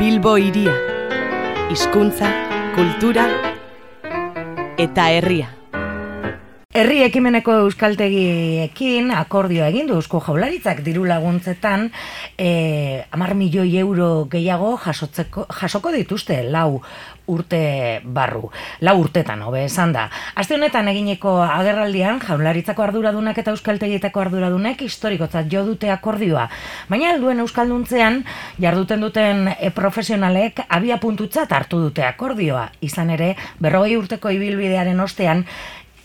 Bilbo iria. Hizkuntza, kultura eta herria. Herri ekimeneko euskaltegiekin akordioa egin du Eusko Jaularitzak diru laguntzetan eh 10 milioi euro gehiago jasotzeko jasoko dituzte lau urte barru. Lau urtetan hobe esan da. Aste honetan egineko agerraldian Jaularitzako arduradunak eta euskaltegietako arduradunek historikotzat jo dute akordioa. Baina helduen euskalduntzean jarduten duten e, profesionalek abia puntutzat hartu dute akordioa. Izan ere, berrogei urteko ibilbidearen ostean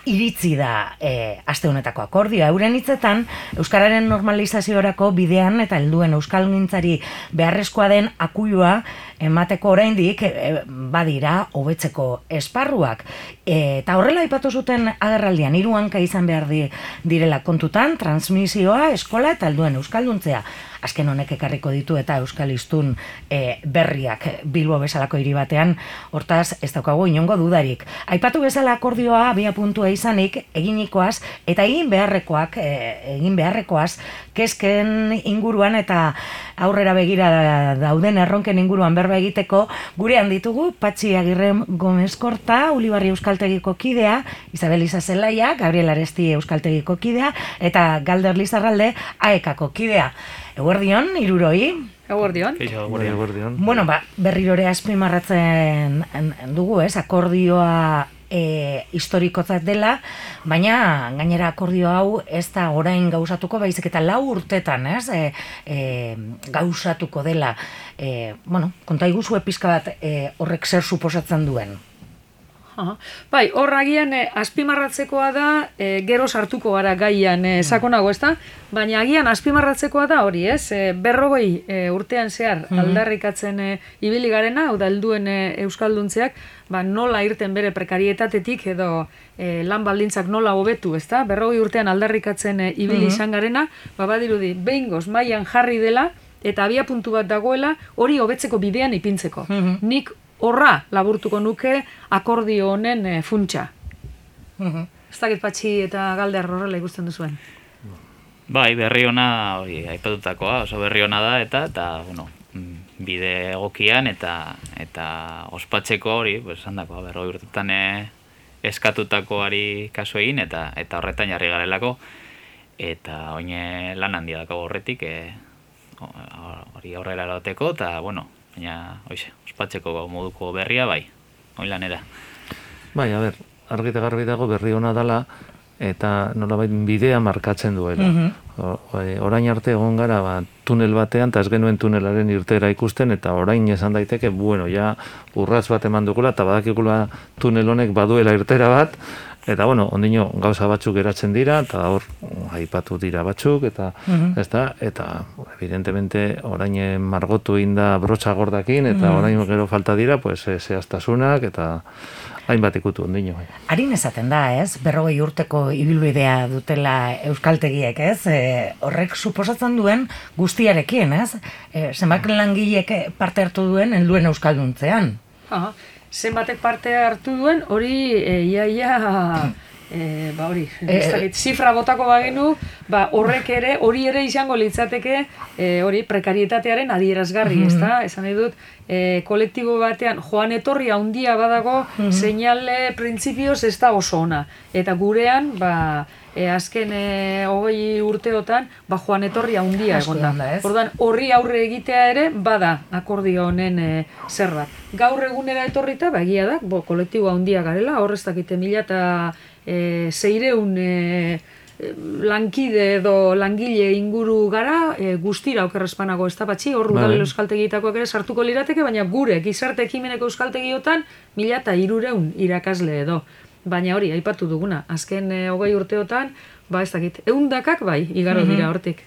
iritzi da e, aste honetako akordioa. Euren hitzetan, Euskararen normalizaziorako bidean eta helduen euskalgintzari beharrezkoa den akuioa emateko oraindik e, badira hobetzeko esparruak. E, eta horrela aipatu zuten agerraldian hiru hanka izan behar di, direla kontutan, transmisioa, eskola eta helduen euskalduntzea azken honek ekarriko ditu eta euskalistun e, berriak Bilbo bezalako hiri batean, hortaz ez daukagu inongo dudarik. Aipatu bezala akordioa abia puntua izanik eginikoaz eta egin beharrekoak e, egin beharrekoaz kezken inguruan eta aurrera begira dauden erronken inguruan berba egiteko gurean ditugu Patxi Agirre Gomez Korta, Ulibarri Euskaltegiko kidea, Isabel Isazelaia, Gabriel Aresti Euskaltegiko kidea eta Galder Lizarralde Aekako kidea. Eguerdion, iruroi. Eguerdion. Eguerdion. Bueno, ba, berrirore azpimarratzen dugu, ez, akordioa e, historikotzat dela, baina gainera akordio hau ez da orain gauzatuko, baizik eta lau urtetan, ez, e, e, gauzatuko dela. E, bueno, konta iguzu epizka bat e, horrek zer suposatzen duen. Aha. Bai, horragian eh, azpimarratzekoa da, eh, gero sartuko gara gaian eh, sakonago, ezta? Baina agian azpimarratzekoa da hori, ez? Eh, berrogei eh, urtean zehar Mhm. aldarrikatzen eh, ibili garena, hau da helduen eh, euskalduntzeak, ba, nola irten bere prekarietatetik edo eh, lan baldintzak nola hobetu, ezta? Berrogei urtean aldarrikatzen eh, ibili Mhm. izan garena, ba, badirudi, behingoz mailan jarri dela, eta abia puntu bat dagoela, hori hobetzeko bidean ipintzeko. Mhm. Nik horra laburtuko nuke akordio honen e, funtsa. Ez dakit patxi eta galder horrela ikusten duzuen. Bai, berri ona, hori, aipatutakoa, oso berri ona da, eta, eta, bueno, mm, bide egokian, eta, eta ospatzeko hori, pues, handakoa, berroi urtetan eh, eskatutakoari kasu egin, eta, eta horretan jarri garelako, eta oine lan handia dako horretik, e, hori aurrera eroteko, eta, bueno, baina, oize, ospatzeko moduko berria, bai, oin lanera. Bai, a ber, argi eta garbi dago berri ona dala eta nolabait bidea markatzen duela. O- bai, orain arte egon gara ba, tunel batean, eta ez genuen tunelaren irtera ikusten, eta orain esan daiteke, bueno, ja urratz bat eman dugula, eta badakikula tunel honek baduela irtera bat, eta bueno, ondino gauza batzuk geratzen dira, eta hor aipatu dira batzuk, eta Mhm. ez da, eta evidentemente orain margotu inda brotxa gordakin, eta Mhm. orain gero falta dira, pues, eh, zehaztasunak, eta hainbat ikutu ondino. bai. Harin esaten da, ez? Berrogei urteko ibilbidea dutela euskaltegiek, ez? E, horrek suposatzen duen guztiarekin, ez? E, zenbat langilek parte hartu duen helduen euskalduntzean. Aha. Zenbatek parte hartu duen, hori e, ia, ia, e, ba hori, dakit, zifra botako bagenu, ba horrek ere, hori ere izango litzateke, e, hori prekarietatearen adierazgarri, Mhm. ezta? Esan nahi dut, e, kolektibo batean joan etorri handia badago, Mhm. seinale printzipioz ez da oso ona. Eta gurean, ba, e, azken e, hogei urteotan, ba joan etorri handia egon da. Orduan, horri aurre egitea ere, bada akordio honen e, zer bat. Gaur egunera etorrita, ba, egia da, bo, kolektibo handia garela, hor ez dakite mila eta e, zeireun e, lankide edo langile inguru gara, e, guztira okerrespanago ez da batxi, hor udal euskaltegietakoak ere sartuko lirateke, baina gure gizarte ekimeneko euskaltegiotan mila eta irureun irakasle edo. Baina hori, aipatu duguna, azken e, hogei urteotan, ba ez dakit, eundakak bai, igaro dira hortik.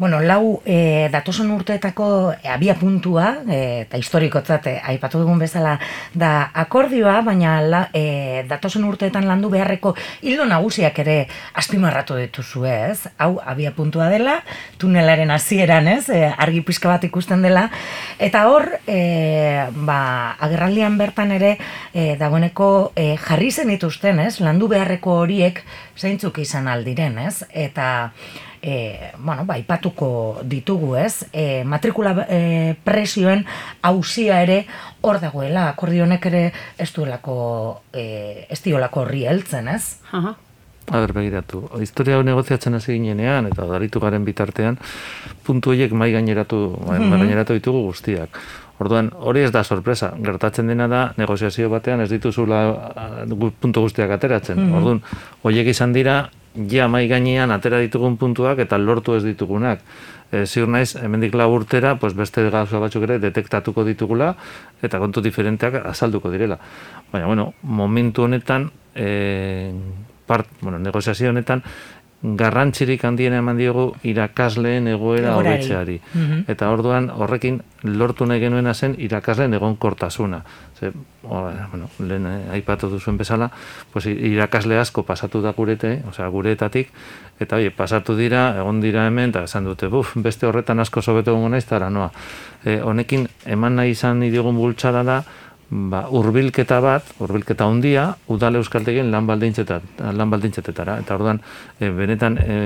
Bueno, lau e, datozen urteetako abia puntua, e, eta historikotzat e, aipatu dugun bezala da akordioa, baina la, e, datozen urteetan landu beharreko hildo nagusiak ere azpimarratu dituzu ez. Hau abia puntua dela, tunelaren hasieran ez, e, argi pixka bat ikusten dela, eta hor, e, ba, agerraldian bertan ere, e, dagoeneko e, jarri zen dituzten ez, landu beharreko horiek zeintzuk izan aldiren ez, eta e, bueno, ba, ipatuko ditugu, ez? E, matrikula e, presioen hausia ere hor dagoela, akordio honek ere ez duelako, e, ez diolako horri heltzen, ez? Aha. A ber, begiratu. Historia hau negoziatzen hasi ginenean, eta daritu garen bitartean, puntu horiek mai gaineratu, mai gaineratu ditugu guztiak. Orduan, hori ez da sorpresa. Gertatzen dena da, negoziazio batean ez dituzula puntu guztiak ateratzen. Orduan, horiek izan dira, ja mai gainean atera ditugun puntuak eta lortu ez ditugunak. E, ziur naiz, hemendik lau urtera, pues beste gauza batzuk ere detektatuko ditugula eta kontu diferenteak azalduko direla. Baina, bueno, momentu honetan, e, part, bueno, negoziazio honetan, garrantzirik handiena eman diogu irakasleen egoera Egoerari. hobetzeari. Eta orduan horrekin lortu nahi genuena zen irakasleen egonkortasuna. Ze, o, bueno, lehen eh, aipatu duzuen bezala, pues, irakasle asko pasatu da gurete, osea, gureetatik, eta oie, pasatu dira, egon dira hemen, eta esan dute, buf, beste horretan asko sobeto egongo naiz, noa. E, honekin, eman nahi izan diogun bultxada da, ba, urbilketa bat, urbilketa handia udal euskaltegien lan baldintzetat, lan baldintzetetara. Eta orduan, e, benetan, e,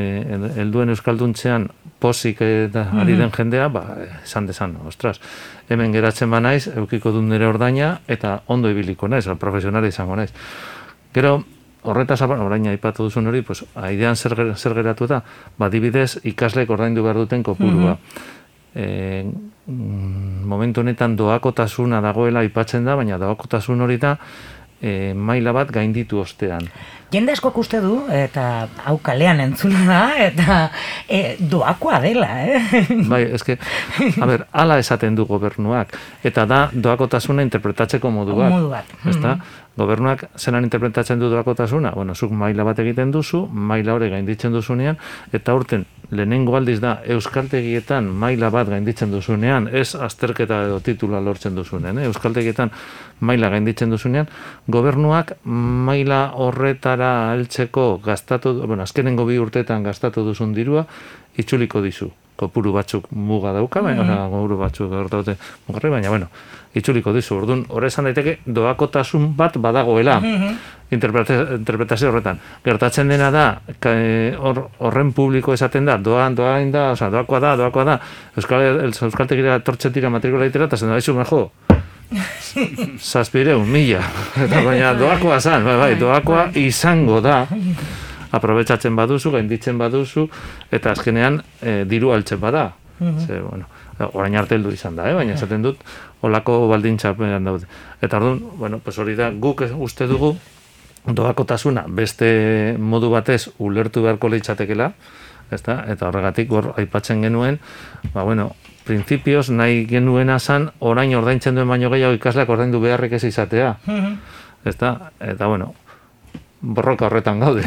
helduen euskalduntzean posik eta ari den jendea, ba, esan desan, ostras, hemen geratzen ba naiz, eukiko dut nire ordaina, eta ondo ibiliko naiz, profesionala izango naiz. Gero, horretaz orain aipatu duzun hori, pues, aidean zer, zer geratu da, ba, dibidez, ikaslek ordaindu behar duten kopurua. E, momentu honetan doakotasuna dagoela aipatzen da, baina doakotasun hori da e, maila bat gainditu ostean. Jende askok uste du, eta hau kalean entzuna da, eta e, doakoa dela, eh? Bai, eske, a ber, ala esaten du gobernuak, eta da doakotasuna interpretatzeko modu bat. Modu bat. Ezta? Gobernuak zelan interpretatzen du doakotasuna? Bueno, zuk maila bat egiten duzu, maila hori gainditzen duzunean, eta urten lehenengo aldiz da euskaltegietan maila bat gainditzen duzunean, ez azterketa edo titula lortzen duzunean, eh? euskaltegietan maila gainditzen duzunean, gobernuak maila horretara heltzeko gastatu, bueno, azkenengo bi urteetan gastatu duzun dirua, itzuliko dizu. Kopuru batzuk muga dauka, baina mm kopuru batzuk gertaute mugarri, baina bueno, itzuliko dizu. Orduan, hor esan daiteke doakotasun bat badagoela. interpreta- interpretazio horretan. Gertatzen dena da, hor, horren publiko esaten da, doan, doain da, oza, doakoa da, doakoa da, Euskal, el, Euskaltegira tortxetira matrikula itera, eta zen da, izu mejo, zazpireun, mila. Eta baina doakoa zan, bai, bai, doakoa izango da, aprobetsatzen baduzu, gainditzen baduzu, eta azkenean e, diru altzen bada. Ze, bueno, orain arte heldu izan da, eh? baina esaten dut, olako baldintzapean daude. Eta orduan, bueno, pues hori da, guk uste dugu, doakotasuna beste modu batez ulertu beharko litzatekela, ezta? Eta horregatik hor aipatzen genuen, ba bueno, printzipioz nahi genuena zan orain ordaintzen duen baino gehiago ikasleak ordaindu beharrik ez izatea. Ezta? Eta bueno, borroka horretan gaude.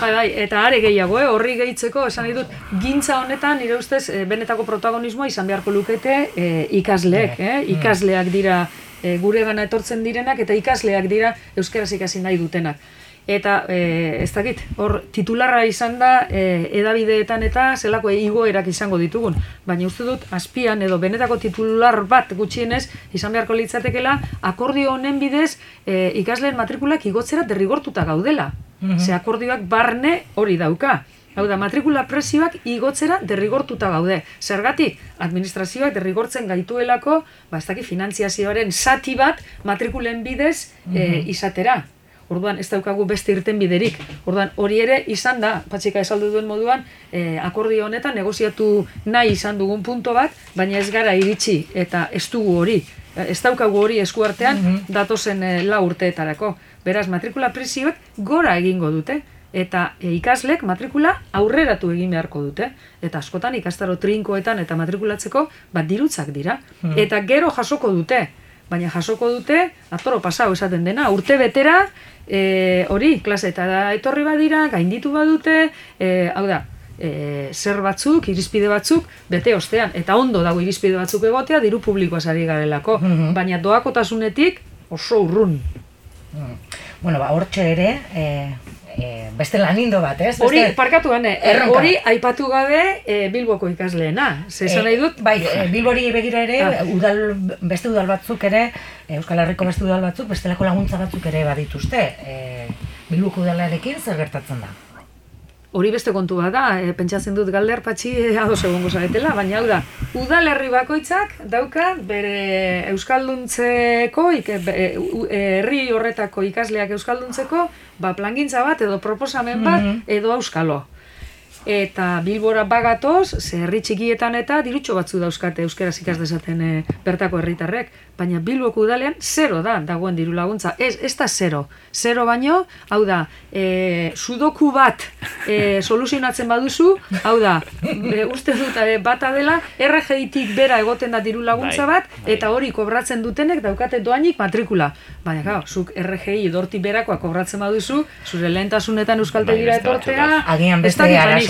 Bai, bai, eta are gehiago, eh? horri gehitzeko, esan dut, gintza honetan, nire ustez, eh, benetako protagonismoa izan beharko lukete eh, ikasleek, eh? ikasleak dira eh, gure gana etortzen direnak, eta ikasleak dira euskaraz ikasi nahi dutenak. Eta, eh, ez dakit, hor titularra izan da eh, edabideetan eta zelako igoerak izango ditugun. Baina uste dut, azpian edo benetako titular bat gutxienez izan beharko litzatekela, akordio honen bidez eh, ikasleen matrikulak igotzera derrigortuta gaudela. Ze akordioak barne hori dauka. Hau da, matrikula presioak igotzera derrigortuta gaude. Zergatik, administrazioak derrigortzen gaituelako, ba, ez finantziazioaren zati bat matrikulen bidez eh, izatera. Orduan ez daukagu beste irten biderik. Orduan hori ere izan da, patxika esaldu duen moduan, eh, akordio honetan negoziatu nahi izan dugun punto bat, baina ez gara iritsi eta ez dugu hori. Eh, Ez daukagu hori eskuartean datozen eh, lau urteetarako. Beraz, matrikula presioek gora egingo dute eta e, ikaslek matrikula aurreratu egin beharko dute. Eta askotan ikastaro trinkoetan eta matrikulatzeko bat dirutzak dira. Eta gero jasoko dute. Baina jasoko dute, atoro pasau esaten dena, urte betera, e, hori, klase eta etorri badira, gainditu badute, e, hau da, e, zer batzuk, irizpide batzuk, bete ostean. Eta ondo dago irizpide batzuk egotea, diru publikoa sari garelako. Baina doakotasunetik oso urrun. Bueno, ba, hortxe ere, e, e, beste lanindo bat, ez? Hori, parkatu gane, Erronka. hori aipatu gabe e, Bilboko ikasleena. Ze esan nahi dut, Bai, e, Bilbori begira ere, Ah. udal, beste udal batzuk ere, e, Euskal Herriko beste udal batzuk, bestelako laguntza batzuk ere badituzte. E, Bilboko udalarekin zer gertatzen da? Hori beste kontu bat da, e, pentsatzen dut galder patxi e, ados egongo zaretela, baina hau da, udalerri bakoitzak dauka bere euskalduntzeko, ike, e, e, herri horretako ikasleak euskalduntzeko, ba, plangintza bat edo proposamen bat edo euskalo. Eta Bilbora bagatoz, ze herri txikietan eta dirutxo batzu dauzkate euskeraz ikas dezaten e, bertako herritarrek, baina Bilboko udalean zero da dagoen diru laguntza. Ez, ez da zero. Zero baino, hau da, e, sudoku bat e, soluzionatzen baduzu, hau da, e, uste dut e, bata dela, RGI-tik bera egoten da diru laguntza Bai, bat, bai. eta hori kobratzen dutenek daukate doainik matrikula. Baina, gau, zuk RGI dorti berakoa kobratzen baduzu, zure lehentasunetan euskaltegira Bai, beste etortea, Agian beste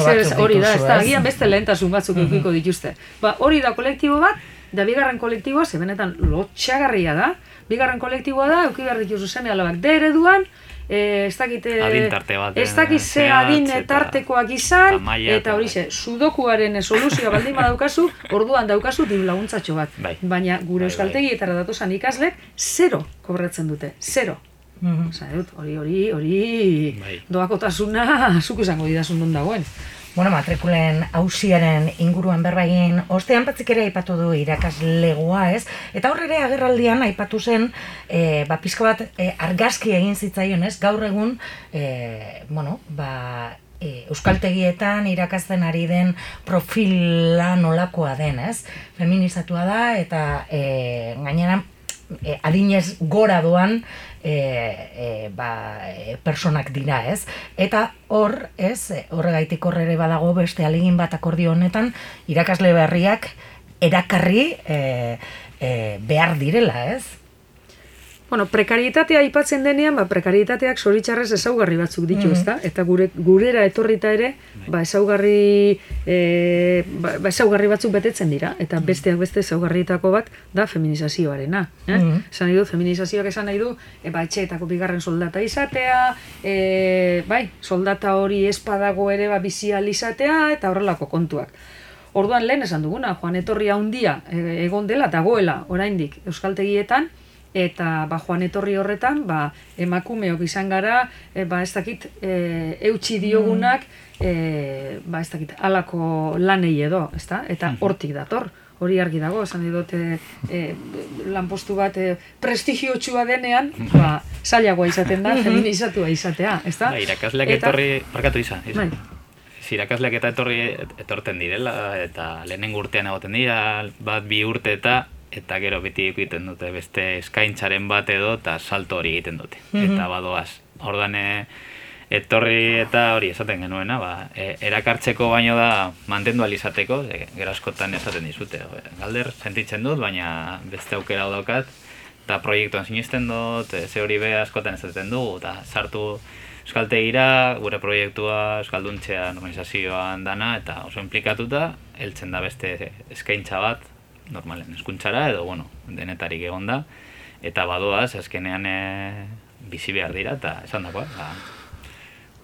batzuk hori da, ez da, ez? agian beste lehentasun batzuk edukiko dituzte. Ba, hori da kolektibo bat, da bigarren kolektiboa, ze benetan lotxagarria da, bigarren kolektiboa da, euki behar dituzu seme alabak D ereduan, eh, ez dakit, eh, Adin tarte bat, ez dakit eh, ze adin eta- tartekoak izan, eta eta eta- hori ze, sudokuaren soluzioa baldin badaukazu, orduan daukazu diru laguntzatxo bat. Bai. Baina gure Bai, bai. euskaltegietara datosan ikaslek, zero kobratzen dute, zero. Osa, dut, hori, hori, hori, Bai. doakotasuna, zuk izango didazun non dagoen. Bueno, matrikulen hausiaren inguruan berbagin, ostean patzik ere aipatu du irakaslegoa, ez? Eta hor ere agerraldian aipatu zen, e, ba, pizka bat e, argazki egin zitzaion, ez? Gaur egun, e, bueno, ba, e, euskaltegietan irakasten ari den profila nolakoa den, ez? Feminizatua da eta e, gainera e, adinez gora doan e, e, ba, e, personak dira, ez? Eta hor, ez, horregaitik hor ere badago beste alegin bat akordio honetan, irakasle berriak erakarri e, e, behar direla, ez? Bueno, prekarietatea aipatzen denean, ba, prekarietateak zoritxarrez ezaugarri batzuk ditu, ezta? Eta gure, gurera etorrita ere, ba, ezaugarri, e, ba, ba, ezaugarri batzuk betetzen dira. Eta besteak beste ezaugarrietako bat da feminizazioarena. Eh? Mhm. Esan nahi du, feminizazioak esan nahi du, e, ba, etxeetako bigarren soldata izatea, e, bai, soldata hori espadago ere ba, bizial izatea, eta horrelako kontuak. Orduan lehen esan duguna, Juan Etorri handia e, egon dela, dagoela oraindik euskaltegietan, eta ba, Juan Etorri horretan, ba, emakumeok izan gara, e, ba, ez dakit, e, eutxi diogunak, e, ba, ez dakit, alako lanei edo, ezta? Eta hortik dator, hori argi dago, esan dut, e, e, lanpostu bat e, prestigiotsua denean, ba, zailagoa izaten da, feminizatua izatea, ezta? Bai, irakasleak Eta- etorri, barkatu izan. izan. Bai. Ez, irakasleak eta etorri etorten direla, eta lehenengo urtean egoten dira, bat bi urte eta eta gero beti egiten dute beste eskaintzaren bat edo eta salto hori egiten dute. Eta badoaz. Ordan etorri eta hori esaten genuena, ba, e, erakartzeko baino da mantendu ahal izateko, ze, gero askotan esaten dizute. "Jo, Galder, sentitzen dut, baina beste aukera daukat, eta proiektuan sinisten dut, e, ze hori be askotan esaten dugu, eta sartu euskaltegira, gure proiektua euskalduntzea normalizazioan dana, eta oso implikatuta, heltzen da beste eskaintza bat, normalen eskuntzara, edo, bueno, denetarik egon da, eta badoaz, azkenean e, bizi behar dira, eta esan dakoa, ba,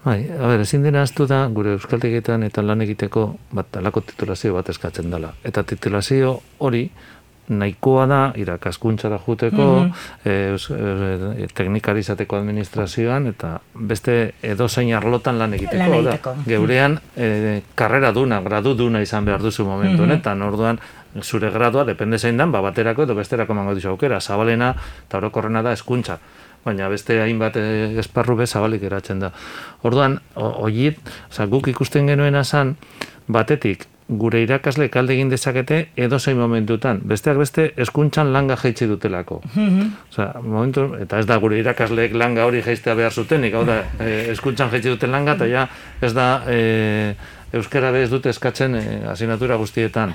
Bai, a ber, ezin dena aztu da, gure euskaltegietan eta lan egiteko, bat, alako titulazio bat eskatzen dela. Eta titulazio hori, nahikoa da irakaskuntzara juteko, eh, eus- eh, teknikari izateko administrazioan, eta beste edozein arlotan lan egiteko. Lan hau da. egiteko. Geurean, eh, karrera duna, gradu duna izan behar duzu momentu honetan, orduan, zure gradua, depende zein dan, ba, baterako edo besterako emango dizu aukera, zabalena eta orokorrena da eskuntza baina beste hainbat eh, esparru be zabalik geratzen da. Orduan, oiet, oza, guk ikusten genuena zan, batetik, gure irakasle kalde egin dezakete edozein momentutan. Besteak beste, eskuntzan langa jaitsi dutelako. Osea, momentu, eta ez da gure irakasleek langa hori jaistea behar zutenik, hau da, eh, eskuntzan jaitsi duten langa, eta ja, ez da, eh, euskara be ez dute eskatzen eh, asignatura guztietan.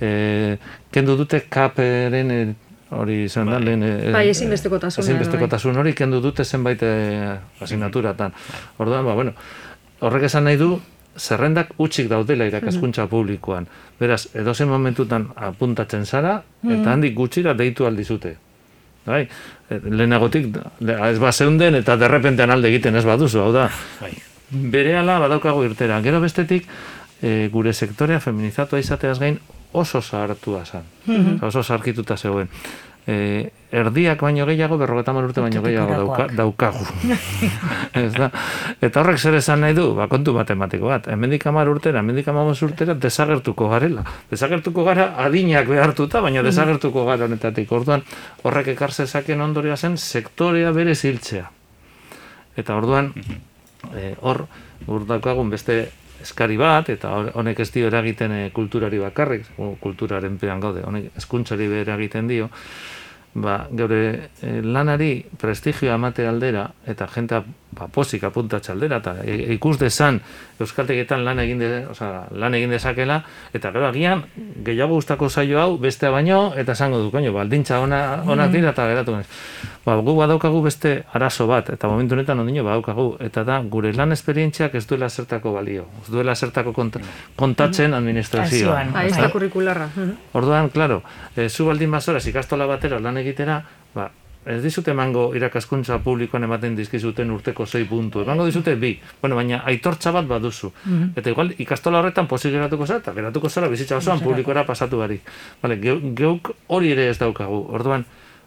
Eh, kendu dute kaperen eh, hori izan da, lehen... eh, Bai, ezinbestekotasuna edo, bai. Ezinbestekotasun hori kendu dute zenbait eh, asignaturatan. Orduan, ba, bueno, horrek esan nahi du, zerrendak utxik daudela irakaskuntza publikoan. Beraz, edozen momentutan apuntatzen zara, eta handik gutxira deitu aldizute. Bai, eh, lehenagotik, le- ez bazeunden eta derrepentean alde egiten ez baduzu, hau da. bai. Berehala badaukago irtera. Gero bestetik, e, gure sektorea feminizatua izateaz gain oso zahartua zen. Oso zaharkituta zegoen. e, erdiak baino gehiago, berrogeta urte baino gehiago dauka, daukagu. Ez da? Eta horrek zer esan nahi du, ba, kontu matematiko bat. Hemendik amar urtera, hemendik amamos urtera, desagertuko garela. Desagertuko gara adinak behartuta, baina desagertuko gara honetatik. Orduan, horrek ekar zezaken ondoria zen sektorea bere ziltzea. Eta orduan, eh, hor, hor daukagun beste eskari bat, eta honek ez dio eragiten eh, kulturari bakarrik, kulturaren pean gaude, honek eskuntzari eragiten dio, ba, geure eh, lanari prestigioa emate aldera, eta jenta ba, posik apuntatxe aldera, eta e, ikus desan euskaltegetan lan egin, de, osea, lan egin dezakela, eta gero agian gehiago gustako saio hau bestea baino, eta esango du, koño, baldintza ona, onak dira, eta geratu. Ba, gu badaukagu beste arazo bat, eta momentu honetan ondino badaukagu, eta da, gure lan esperientziak ez duela zertako balio, ez duela zertako konta, kontatzen administrazioan. Administrazioan. Ah, ez da kurrikularra. Mhm. Orduan, claro, e, zu baldin bazoraz ikastola batera lan egitera, ba, ez dizute emango irakaskuntza publikoan ematen dizkizuten urteko sei puntu. Emango dizute bi. Bueno, baina aitortza bat baduzu. Eta igual ikastola horretan pozik geratuko zara, eta geratuko zara bizitza osoan publikora pasatu barik. Vale, geu, geuk hori ere ez daukagu. Orduan,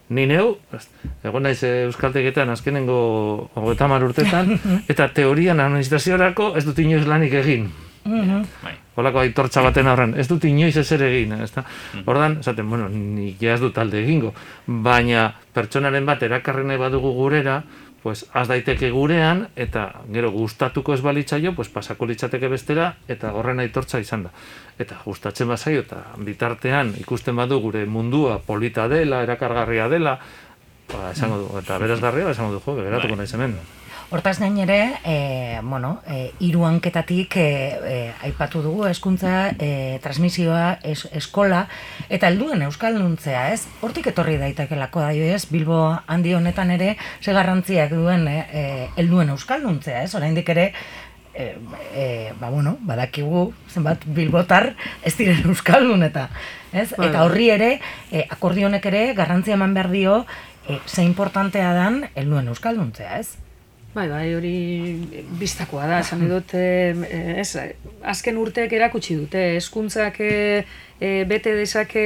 ni neu, egon naiz euskaltegetan azkenengo hogeita hamar urtetan, eta teorian administraziorako ez dut inoiz lanik egin. Bai. Holako aitortza baten aurren, ez dut inoiz ezer egin, ez da? Ordan, esaten, bueno, nik ez dut alde egingo, baina pertsonaren bat erakarri nahi badugu gurera, pues az daiteke gurean, eta gero gustatuko ez balitzaio, pues pasako litzateke bestera, eta horren aitortza izan da. Eta gustatzen bazaio, eta bitartean ikusten badu gure mundua polita dela, erakargarria dela, ba, esango du, eta berazgarria, esango du, jo, geratuko Bai. naiz hemen. Hortaz gain ere, e, bueno, e, hiru hanketatik e, e, aipatu dugu eskuntza, e, transmisioa, es, eskola, eta helduen euskalduntzea, ez? Hortik etorri daitekelako da, ez? Bilbo handi honetan ere, ze garrantziak duen e, e, helduen euskalduntzea, ez? Oraindik ere, e, e, ba, bueno, badakigu zenbat bilbotar ez diren euskaldun eta, ez? Bai. Eta horri ere, e, akordionek ere garrantzia eman behar dio, e, ze importantea dan helduen euskalduntzea, ez? Bai, bai, hori biztakoa da, esan dut, eh, ez, azken urteak erakutsi dute, eskuntzak eh, eh, bete dezake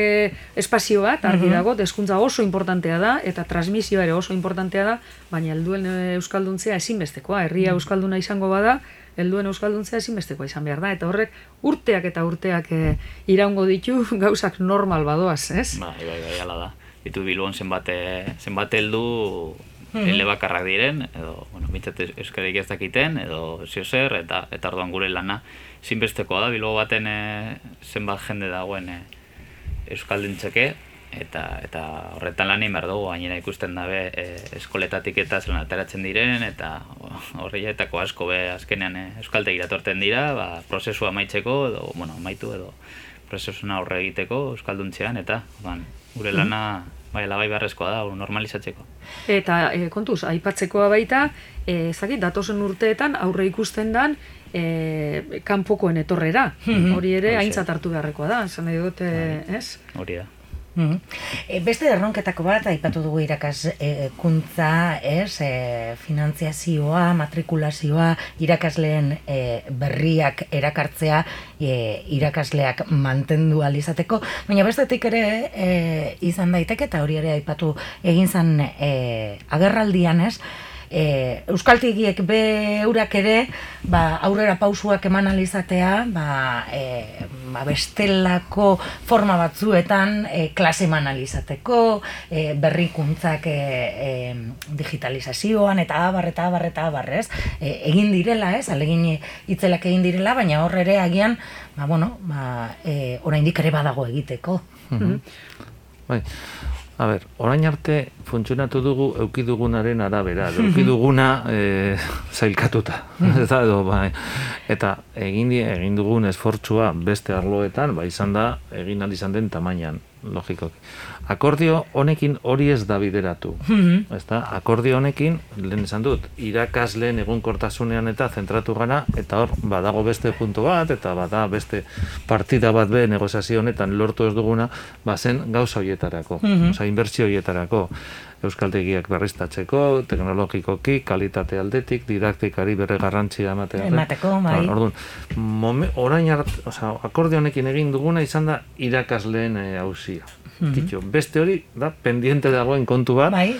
espazio bat, argi dago, eskuntza oso importantea da, eta transmisioa ere oso importantea da, baina helduen eh, euskalduntzea ezinbestekoa, herria euskalduna izango bada, helduen euskalduntzea ezinbestekoa izan behar da, eta horrek urteak eta urteak eh, iraungo ditu gauzak normal badoaz, ez? Bai, bai, bai, ala da. Ditu Bilbon zenbat, eh, zenbat heldu elebakarrak diren, edo, bueno, bintzat euskarik ez dakiten, edo zio zer, eta, eta orduan gure lana zinbestekoa da, Bilbo baten eh, zenbat jende dagoen eh, euskalduntzeke, eta, eta horretan lan behar dugu, gainera ikusten dabe eh, eskoletatik eta zelan ateratzen diren, eta horreietako asko be azkenean eh, euskaltegi datorten dira, ba, prozesua amaitzeko, edo, bueno, amaitu edo prozesuna aurre egiteko euskalduntzean, eta orduan, gure lana bai, labai beharrezkoa da, normalizatzeko. Eta e, kontuz, aipatzekoa baita, e, ezakit, datozen urteetan aurre ikusten dan e, kanpokoen etorrera. Hori ere aintzat hartu beharrekoa da, esan nahi dut, e, ez? Hori da. Mhm. E, beste erronketako bat, aipatu dugu irakaskuntza, ez, e, finantziazioa, matrikulazioa, irakasleen e, berriak erakartzea, e, irakasleak mantendu alizateko, baina bestetik ere e, izan daiteke, eta hori ere aipatu egin zen e, agerraldian, ez, e, euskaltegiek be eurak ere ba, aurrera pausuak eman alizatea ba, e, ba, bestelako forma batzuetan e, klase eman alizateko e, berrikuntzak e, e, digitalizazioan eta abar eta abar eta abar ez? E, egin direla ez? Alegin itzelak egin direla baina hor ere agian ba, bueno, ba, e, oraindik ere badago egiteko. Bai. A ber, orain arte funtzionatu dugu euki dugunaren arabera, edo euki duguna e, zailkatuta. eta, edo, bai. eta egin, egin dugun esfortzua beste arloetan, ba, izan da, egin izan den tamainan, logikoki. Akordio honekin hori ez da bideratu. Ezta? Akordio honekin, lehen esan dut, irakasleen egunkortasunean eta zentratu gara, eta hor, badago beste puntu bat, eta bada beste partida bat be negoziazio honetan lortu ez duguna, bazen gauza horietarako, osea, inbertsio horietarako. Euskaltegiak berriztatzeko, teknologikoki, kalitate aldetik, didaktikari bere garrantzia ematea. Emateko, bai. Orduan, momen, orain art, osea, akordio honekin egin duguna izan da irakasleen e, hauzia. Kitxo, beste hori da pendiente dagoen kontu bat. Bai,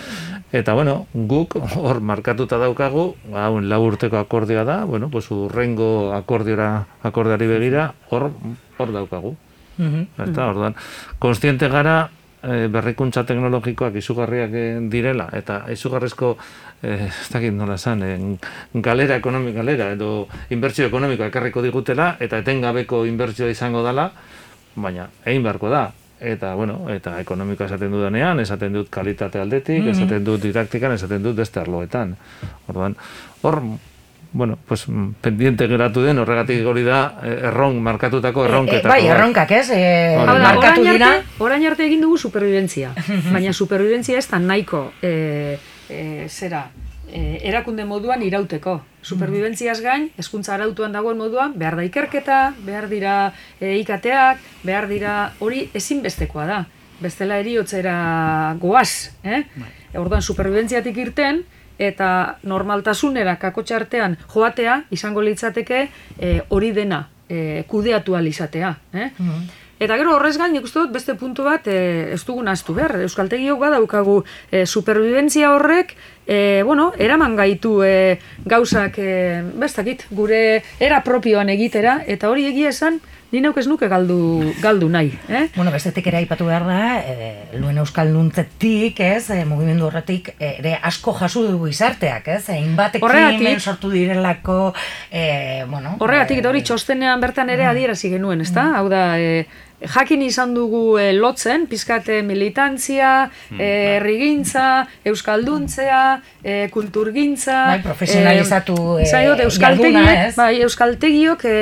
Eta bueno, guk hor markatuta daukagu, hau lau urteko akordioa da, bueno, pues urrengo akordiora akordioari begira hor hor daukagu. mhm. Eta orduan, konstiente gara eh, berrikuntza teknologikoak izugarriak eh, direla eta izugarrezko eh, ez dakit nola esan, eh, galera ekonomik galera edo inbertsio ekonomikoa ekarriko digutela eta etengabeko inbertsioa izango dela, baina egin beharko da. Eta, bueno, eta ekonomikoa esaten dudanean, esaten dut kalitate aldetik, esaten dut didaktikan, esaten dut beste arloetan. Orduan, hor, bueno, pues, mm, pendiente geratu den, horregatik hori da, eh, erron, markatutako erronketako. E, bai, erronkak, ez? E, da, markatu orain dira. arte, orain arte egin dugu superviventzia. Baina superviventzia ez da nahiko e, e, zera, e, erakunde moduan irauteko. Superviventziaz gain, hezkuntza arautuan dagoen moduan, behar da ikerketa, behar dira e, ikateak, behar dira hori ezinbestekoa da. Bestela eriotzera goaz, eh? Orduan superviventziatik irten, eta normaltasunera kakotxartean joatea izango litzateke e, hori dena e, kudeatu ahal izatea. Eh? Eta gero horrez gain, nik uste dut beste puntu bat e, ez dugun ahaztu behar. Euskaltegiok badaukagu e, superviventzia horrek, e, bueno, eraman gaitu e, gauzak, e, bestakit, gure era propioan egitera, eta hori egia esan, ni neuk ez nuke galdu, galdu nahi. Eh? Bueno, bestetik ere aipatu behar da, e, luen euskalduntzetik, ez, e, mugimendu horretik e, ere asko jaso dugu izarteak, ez, egin batekin Horregatik- sortu direlako, e, bueno... Horregatik, eta hori e, txostenean bertan ere adierazi genuen, ezta? Hau da, e, jakin izan dugu e, lotzen, pizkate militantzia, e, herrigintza, euskalduntzea, e, kulturgintza... Bai, profesionalizatu, e, Zai dut, jarduna, euskaltegiok, ez? bai, euskaltegiok e,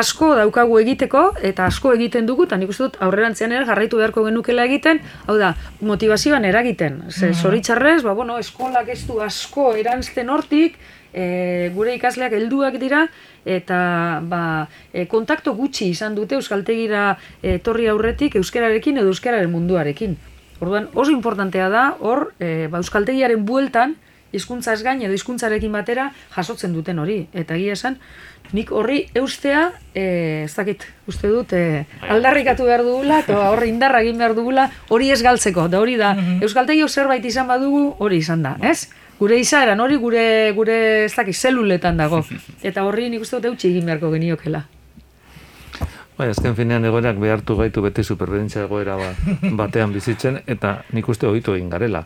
asko daukagu egiteko, eta asko egiten dugu, eta nik uste dut aurrerantzean ere jarraitu beharko genukela egiten, hau da, motivazioan eragiten. Ze, zoritxarrez, ba, bueno, eskolak ez du asko erantzten hortik, e, gure ikasleak helduak dira, eta ba, e, kontakto gutxi izan dute euskaltegira etorri aurretik euskararekin edo euskararen munduarekin. Orduan, oso importantea da, hor, e, ba, euskaltegiaren bueltan, hizkuntzaz gain edo hizkuntzarekin batera jasotzen duten hori. Eta egia esan, nik horri eustea, e, ez dakit, uste dut, e, aldarrikatu behar dugula, eta horri indarra egin behar dugula, hori ez galtzeko, da hori da, euskaltegiok zerbait izan badugu, hori izan da, ez? Gure izaeran, hori gure, gure ez dakit, zeluletan dago. Eta horri nik uste dut eutxi egin beharko geniokela. Bai, azken finean egoerak behartu gaitu beti superviventzia egoera ba, batean bizitzen, eta nik uste ohitu egin garela.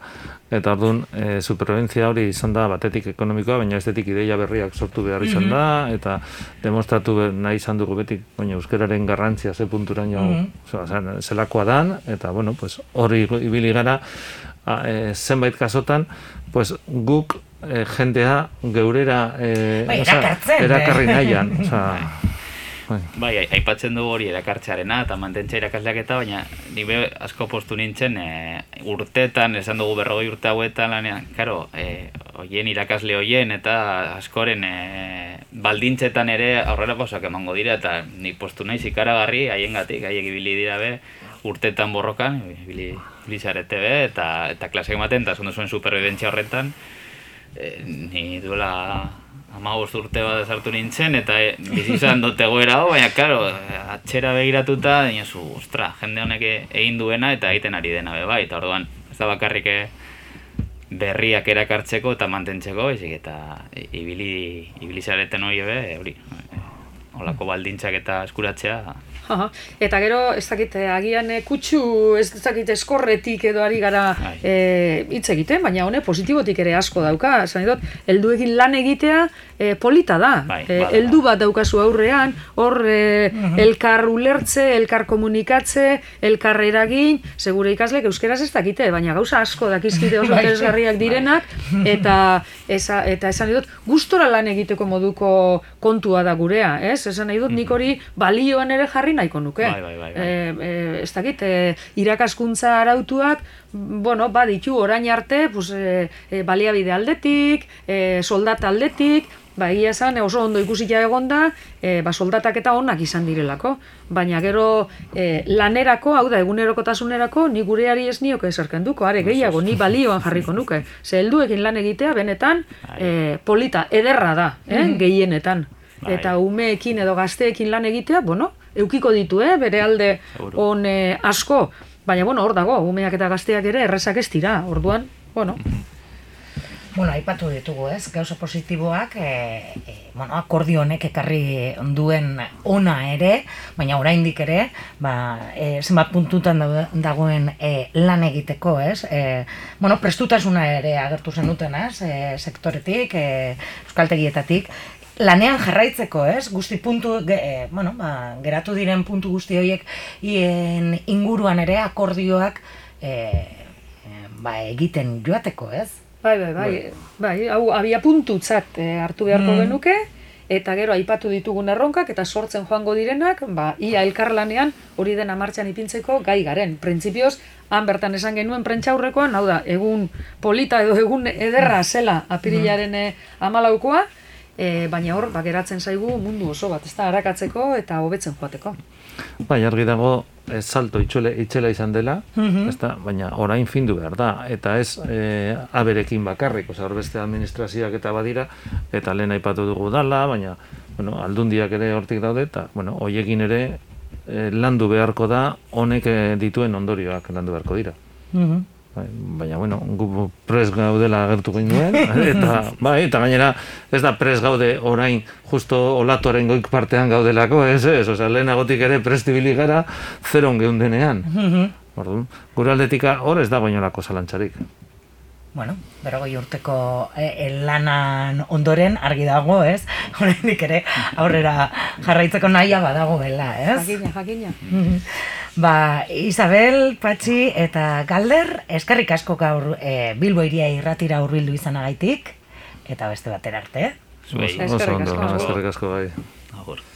Eta orduan, e, superviventzia hori izan da batetik ekonomikoa, baina estetik ideia berriak sortu behar izan da, eta demostratu nahi izan dugu beti, baina euskararen garrantzia ze punturaino mm zelakoa dan, eta bueno, pues, hori ibili gara, a, e, zenbait kasotan, pues, guk e, jendea geurera e, osea, erakartzen, eh? erakarri nahian. Osea, bai. Bai, ai- aipatzen dugu hori erakartzearena eta mantentza irakasleak eta, baina ni be asko postu nintzen e, urtetan, esan dugu berrogei urte hauetan lanean, karo, e, hoien irakasle hoien eta askoren e, baldintzetan ere aurrera pausak emango dira eta ni postu naiz ikaragarri haiengatik, haiek ibili dira be urtetan borrokan, ibili, ibili zarete be, eta, eta klasek ematen, eta zuen superviventzia horretan, e, ni duela amabost urte bat sartu nintzen, eta e, bizi izan dut egoera hau, baina, karo, atxera begiratuta, dinosu, ostra, jende honek e- egin duena eta egiten ari dena be bai, eta orduan, ez da bakarrik e, berriak erakartzeko eta mantentzeko, baizik eta ibili, ibili zareten hori be, hori, e, holako baldintzak eta eskuratzea, Aha. Eta gero, ez dakit, eh, agian eh, kutsu, ez dakit, eskorretik edo ari gara Bai. eh, hitz egiten, baina hone positibotik ere asko dauka. Esan dut, helduekin lan egitea eh, polita da. Bai, bada. heldu bat daukazu aurrean, hor eh, elkar ulertze, elkar komunikatze, elkar eragin, segure ikaslek euskeraz ez dakite, baina gauza asko dakizkite oso Bai. interesgarriak direnak, eta esa, eta esan nahi dut, gustora lan egiteko moduko kontua da gurea, ez? Esan nahi dut, nik hori balioan ere jarri nahiko nuke. Bai, bai, bai, bai. Eh, eh, ez dakit, eh, irakaskuntza arautuak, bueno, baditu orain arte, pues, eh, eh, baliabide aldetik, eh, soldata aldetik, ba, egia esan, oso ondo ikusita egonda, eh, ba, soldatak eta onak izan direlako. Baina gero eh, lanerako, hau da, egunerokotasunerako, ni gureari ez nioke esarkenduko, are gehiago, ni balioan jarriko nuke. Ze helduekin lan egitea, benetan, eh, polita, ederra da, eh, gehienetan. Bai. Eta umeekin edo gazteekin lan egitea, bueno, eukiko ditu, eh, bere alde on eh, asko, Baina, bueno, hor dago, umeak eta gazteak ere errezak ez dira, orduan, bueno, Bueno, aipatu ditugu, ez? Gauza positiboak, e, e, bueno, akordio honek ekarri duen ona ere, baina oraindik ere, ba, e, zenbat puntutan dago- dagoen e, lan egiteko, ez? E, bueno, prestutasuna ere agertu zenuten, ez? E, sektoretik, e, euskaltegietatik, lanean jarraitzeko, ez? Guzti puntu, e, bueno, ba, geratu diren puntu guzti horiek inguruan ere akordioak e, ba, egiten joateko, ez? Bai, bai, bai, bai, hau abia puntutzat eh, hartu beharko Mm. genuke, eta gero aipatu ditugun erronkak eta sortzen joango direnak, ba, ia elkarlanean hori dena martxan ipintzeko gai garen. Printzipioz, han bertan esan genuen prentxaurrekoan, hau da, egun polita edo egun ederra zela apirilaren eh, amalaukoa, eh, baina hor, ba, geratzen zaigu mundu oso bat, ez da, harakatzeko eta hobetzen joateko. Bai, argi dago ez salto itxele, itxela izan dela, Mhm. ezta? baina orain findu behar da, eta ez e, aberekin bakarrik, oza, beste administrazioak eta badira, eta lehen aipatu dugu dala, baina bueno, aldundiak ere hortik daude, eta bueno, hoiekin ere e, landu beharko da, honek dituen ondorioak landu beharko dira. Mhm. Bai, baina, bueno, gu pres gaudela agertu ginduen, eta, bai, eta gainera ez da pres gaude orain justo olatuaren goik partean gaudelako, ez, ez, osea, lehenagotik ere prestibili gara zeron geundenean. Orduan, gure aldetika hor ez dago inolako zalantzarik. Bueno, berrogei urteko e, lanan ondoren argi dago, ez? Oraindik ere aurrera jarraitzeko nahia badagoela, ez? Jakina, jakina. Ba, Isabel, Patxi eta Galder, eskerrik asko gaur e, Bilbo iria irratira hurbildu izanagaitik eta beste batera arte. Zuei. Eskerrik asko. eskerrik asko bai. Agur.